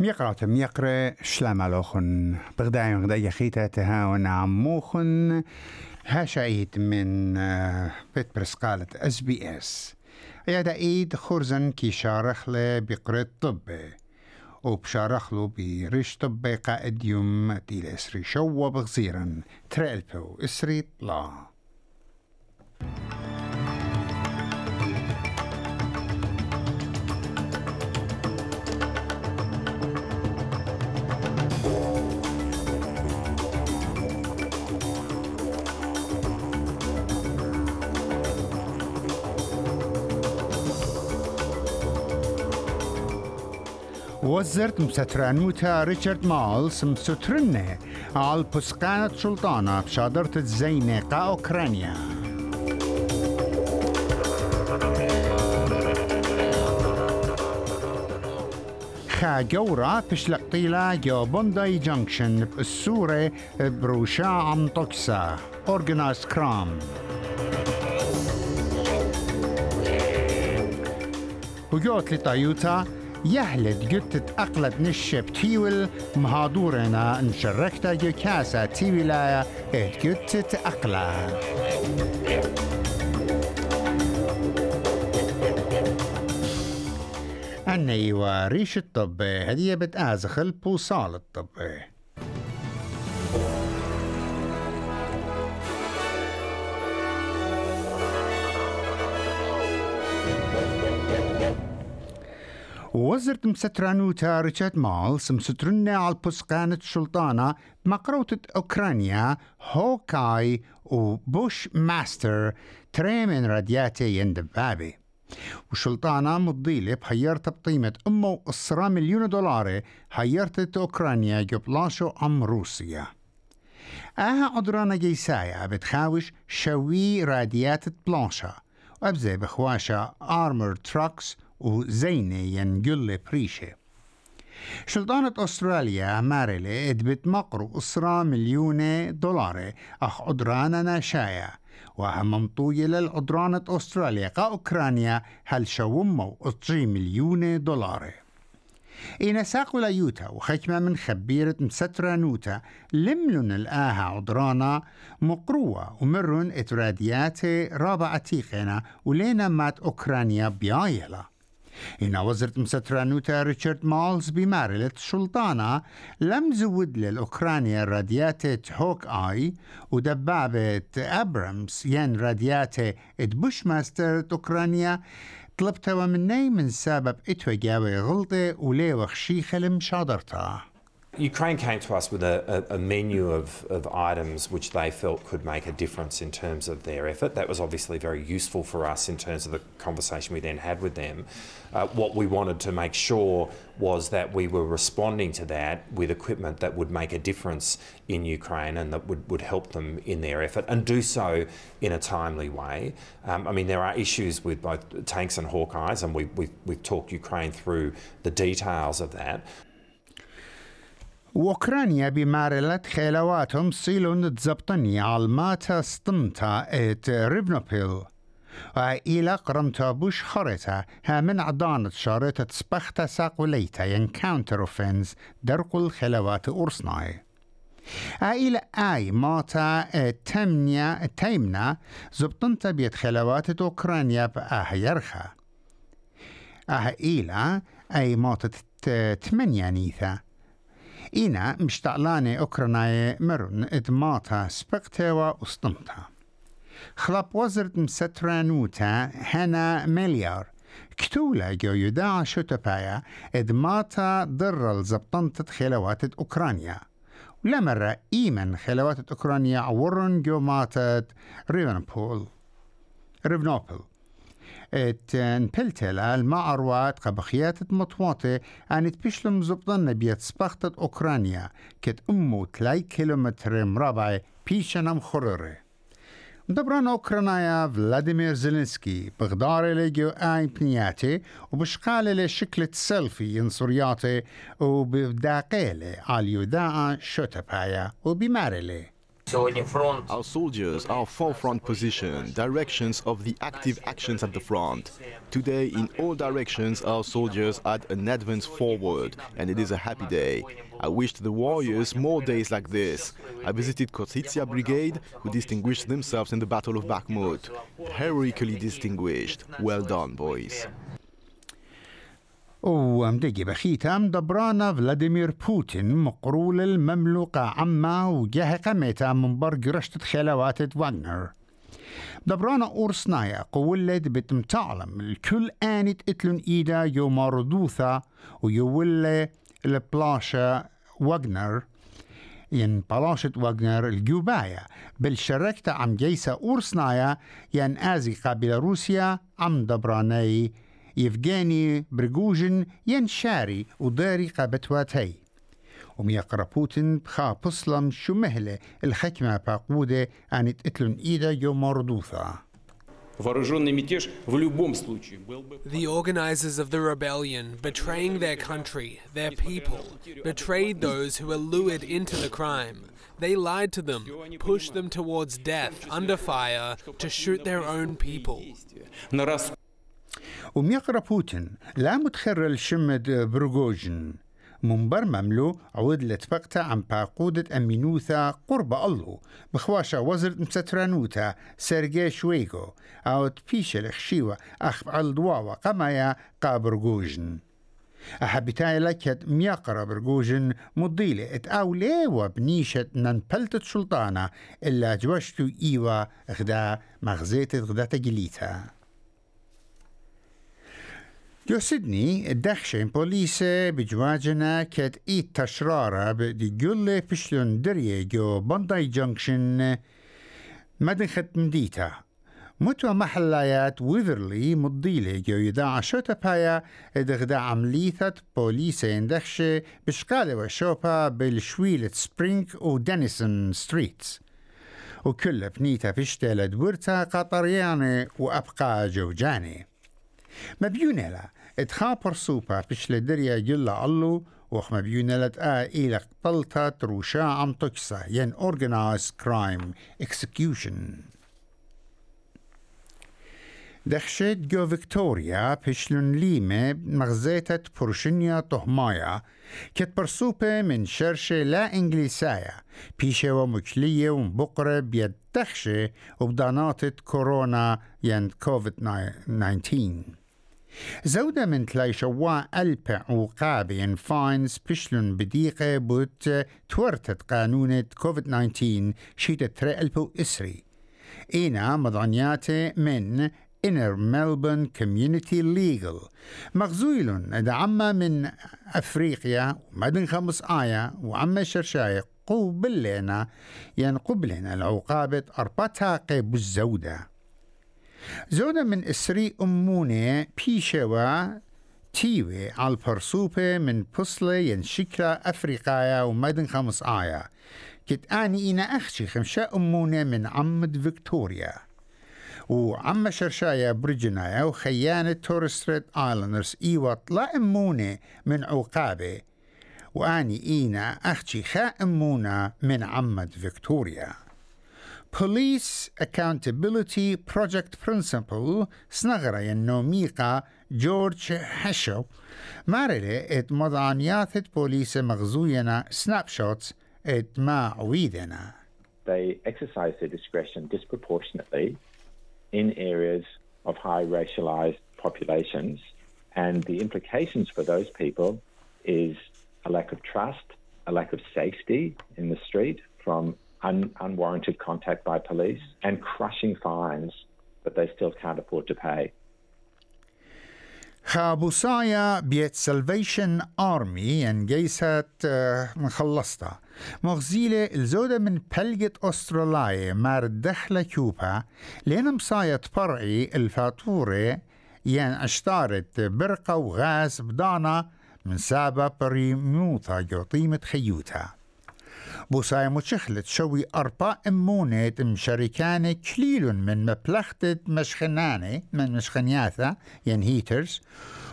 ميقرأ ميقرأ شلامالوخن بغداي غدا يخيتا تهاون عموخن هاشايت من آه، بيت برسقالة اس بي اس يا ايد خرزن كي شارخ له بقرة طبي وبشارخ له بريش طبي قائد يوم ديل إسري شو بغزيرا تريلبو إسري طلا. وزرت مسترانوتا ريتشارد مالز مسترنة على بسقانة سلطانة بشادرة الزينة قا أوكرانيا. خا جورا بشلق طيلة جو بونداي جنكشن بالسورة بروشا عم توكسا أورجنايز كرام وجوت لطيوتا يهلد قلت أقلد نشب تيول مهادورنا نشركتا جو كاسا تيولايا ات قلت أقلا أني وريش الطب هدية بتآزخل بوصال الطب. وزرت مسترانوتا ريتشارد مالز مسترنا على البسقانة السلطانة بمقروطة أوكرانيا هوكاي وبوش ماستر تري من رادياتي يندبابي. وشلطانة مضيلة بحيرت بقيمة أمه أسرة مليون دولار حيرت أوكرانيا جبلاشو أم روسيا. آها عدرانا جيسايا بتخاوش شوي راديات بلانشا. وأبزي بخواشا آرمر تراكس وزينة ينقل بريشة. شلطانة أستراليا مارلة إدبت مقرو أسرة مليون دولار أخ عدرانا ناشايا وهم ممطوية للعدرانة أستراليا قا أوكرانيا. هل شومو أطجي مليون دولار إينا ساقو ليوتا وخشمة من خبيرة مسترة نوتا. لملن الآها عدرانا مقروة ومرن اتراديات رابع تيخنا ولينا مات أوكرانيا بيايلا. إن وزرت مسترانوتا ريتشارد مالز بمارلة سلطانة لم زود للأوكرانيا راديات هوك آي ودبابة أبرامس ين راديات بوش ماستر أوكرانيا طلبتها مني من سبب اتوجاوي غلطة وليوخ شيخة المشادرتها Ukraine came to us with a, a, a, menu of, of items which they felt could make a difference in terms of their effort. That was obviously very useful for us in terms of the conversation we then had with them. Uh, what we wanted to make sure was that we were responding to that with equipment that would make a difference in Ukraine and that would, would help them in their effort and do so in a timely way. Um, I mean, there are issues with both tanks and Hawkeyes, and we, we've, we've talked Ukraine through the details of that. وأوكرانيا بمارلت خيلواتهم صيلون تزبطني على ماتا ستمتا إت ريفنوبيل. وإلى قرمتا بوش خريتا ها من عضانة شارتة سبختا ساقوليتا ين كاونتر اوفنز درقو الخلوات أرسناي إلى آي ماتا تمنيا تيمنا زبطنتا بيت خلوات أوكرانيا بآه يرخا. آه إلى أي ماتا تمنيا نيثا. إينا مشتعلاني أوكراناي مرن إدماتا سبقتوا وسطمتا خلاب وزرت مسترانوتا هنا مليار. كتولا جو يدعى شتبايا إدماتا ضر الزبطنت خلوات أوكرانيا. ولمرة إيمن خلوات أوكرانيا عورن جو ماتت ريفنبول. ريفنوبل ات نبلتل المع أروات قبخيات مطواطة أن تبشلم زبطن بيت سبختت أوكرانيا كت أمو تلاي كيلومتر مربع بيشنم خرره. دبران أوكرانيا فلاديمير زيلينسكي بغدار لجو آي بنياتي وبشقال لشكلة سيلفي ينصرياتي وبداقيلة على يداعة شوتبايا وبمارلي. Our soldiers are forefront position, directions of the active actions at the front. Today, in all directions, our soldiers had an advance forward, and it is a happy day. I wished the warriors more days like this. I visited Kotitsia Brigade, who distinguished themselves in the Battle of Bakhmut. Heroically distinguished. Well done, boys. ومدقي بخيتام دبرانا فلاديمير بوتين مقرول المملوكة عما وجاه قميتا من برق رشتة خلوات واغنر دبرانا أورسنايا قولد بتمتعلم الكل آنت اتلن إيدا يو مردوثا ويولي البلاشا واغنر. ين بلاشة واغنر الجوبايا. بالشركة عم جيسة أورسنايا ين آزي قابل روسيا عم دبراني ينشاري وداري بوتين بخا بصلم شو مهلة الحكمة باقودة إيدا The organizers of the rebellion, betraying their country, their people, betrayed those who were lured into the crime. They lied to them, pushed them towards death under fire to shoot their own people. وميقرأ بوتين. لا متخرل شمد بروغوجن. منبر مملو عود لتبقتا عن باقودة أمينوثا قرب الله. بخواشا وزرد مسترانوتا سيرجي شويغو. أو تبيش الخشيوة أخب الدواوة قمايا قابرغوجن أحبتاي لكت مياقرا برغوجن مضيلة اتأولي وبنيشة ننبلتت سلطانة إلا جوشتو إيوا غدا مغزيت غدا تجليتها جو سيدني الدخشين بوليسة بجواجنا كت إيت تشرارة بدي جولة بشلون درية جو بنداي جنكشن مدن ختم ديتا متوى محلايات ويذرلي مضيلة جو يداع شوتا بايا إدغدا عمليثة بوليسة اندخشة بشقالة وشوبا بالشويلة سبرينغ ودينيسون ستريتس. وكل بنيتا فشتة لدورتا قطريانة وأبقى جوجاني مبيونة اتخا برسوبا بش لدريا جلا الله وخ مبيونة لتقا إلى قتلتا تروشا عم تكسا ين organized crime execution دخشت جو فيكتوريا بشلون ليمة مغزيتة برشنيا طهمايا كت برسوبة من شرشة لا إنجليسايا بيشة ومكلية ومبقرة بيد دخشة وبداناتة كورونا ين كوفيد 19 زودة من تلاي شواء ألبع وقابين فاينز بشلون بديقة بوت تورتت قانونة كوفيد 19 شيدة تري ألبو إسري إينا مضانياتي من Inner Melbourne Community Legal. مغزويل دعما من أفريقيا ومدن خمس آية وعما شرشاية قوبلنا ينقبلنا العقابة أربطها قيب الزودة زودة من إسري أمونة بيشوا تيوي على من بصلة ينشكلا أفريقيا ومدن خمس آية كت آني إنا أخشي خمشة أمونة من عمد فيكتوريا. وعم شرشايا برجنايا وخيانة تورستريت آيلاندرز إيوة لا أمونة من عقابة وآني إينا أخشي خا أمونة من عمد فيكتوريا. Police Accountability Project Principle سنغرا ينوميقا جورج هشو مارلي ات مضانيات بوليس مغزوينا سناب شوتس ات ما عويدنا they exercise their discretion disproportionately in areas of high racialized populations. And the implications for those people is a lack of trust, a lack of safety in the street from un- unwarranted contact by police, and crushing fines that they still can't afford to pay. خابوسايا بيت سلفيشن آرمي ان جيسات مخلصتا. مغزيلة الزودة من بلجة أستراليا مار دخلة كوبا. لين مصاية برعي الفاتورة ين أشتارت برقة وغاز بدانا من سابا بريموتا جو طيمة بوسايا متشخلت شوي أربع أمونة مشاركانة كليل من مبلختة مشخنانة من مشخنياثة ين هيترز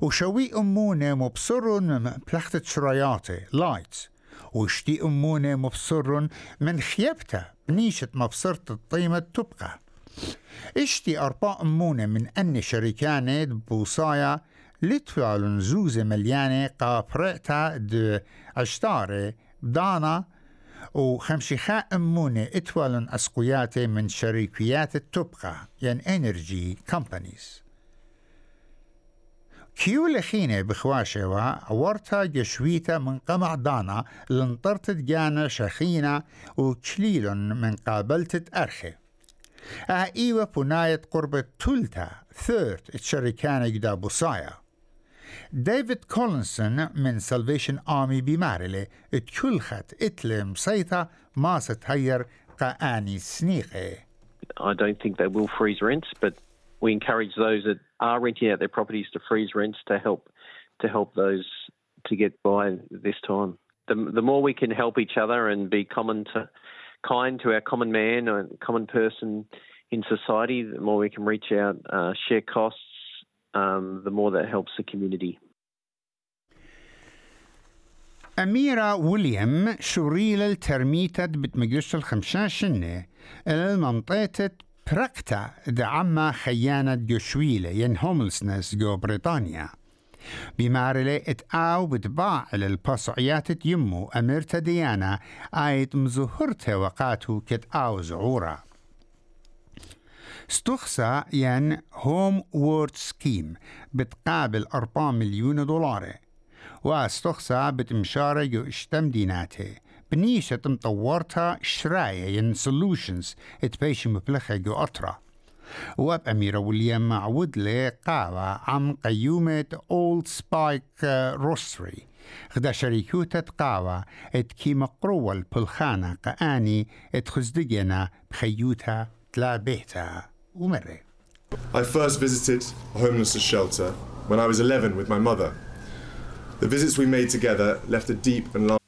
وشوي أمونة مبصر من مبلختة شرياتي لايتس وشتي أمونة مبصر من خيبتا نيشة مبصرة الطيمة تبقى. إشتي أرباء أمونة من أن شركانة بوصايا لتفعلن زوزة مليانة قابرئتا دو عشتارة بدانا وخمشيخاء أمونة اتوالن أسقياتي من شركيات التبقى يعني انرجي كومبانيز كيو لخينة بخواشوا ورتا جشويتا من قمع دانا لنطرت جانا شخينة وكليل من قابلت أرخي آه ايوة بناية قرب تلتا ثيرت الشركانة جدا بوصايا ديفيد كولنسون من سلفيشن آمي بمارلي اتكلخت اتلم سيطة ما ستهير قاني سنيقه I don't think they will freeze rents, but we encourage those that are renting out their properties to freeze rents to help to help those to get by this time. The, the more we can help each other and be common to kind to our common man and common person in society, the more we can reach out, uh, share costs, um, the more that helps the community. أميرة ويليام شوريل الترميتت بتمجلس الخمسة سنة إلى المنطقة برقتا دعما خيانة جوشويلة ين هوملسنس جو بريطانيا بمارلة إتقاو بتباع للبصعيات يمو أميرتا ديانا آيت مزهرته وقاتو كتقاو زعورا استخسى ين هوم وورد سكيم بتقابل 4 مليون دولار. واستخسى بتمشارة جو اشتم ديناته. بنيشة مطورتها شراية ين سولوشنز اتبيش مبلخة جو أطرا. واب أميرة ويليام معود لي قاوة عم قيومة أولد سبايك روستري. غدا شريكوتة قاوة ات كي مقروة البلخانة قآني ات خزدقنا بخيوتها تلا Umere. I first visited a homelessness shelter when I was 11 with my mother. The visits we made together left a deep and long.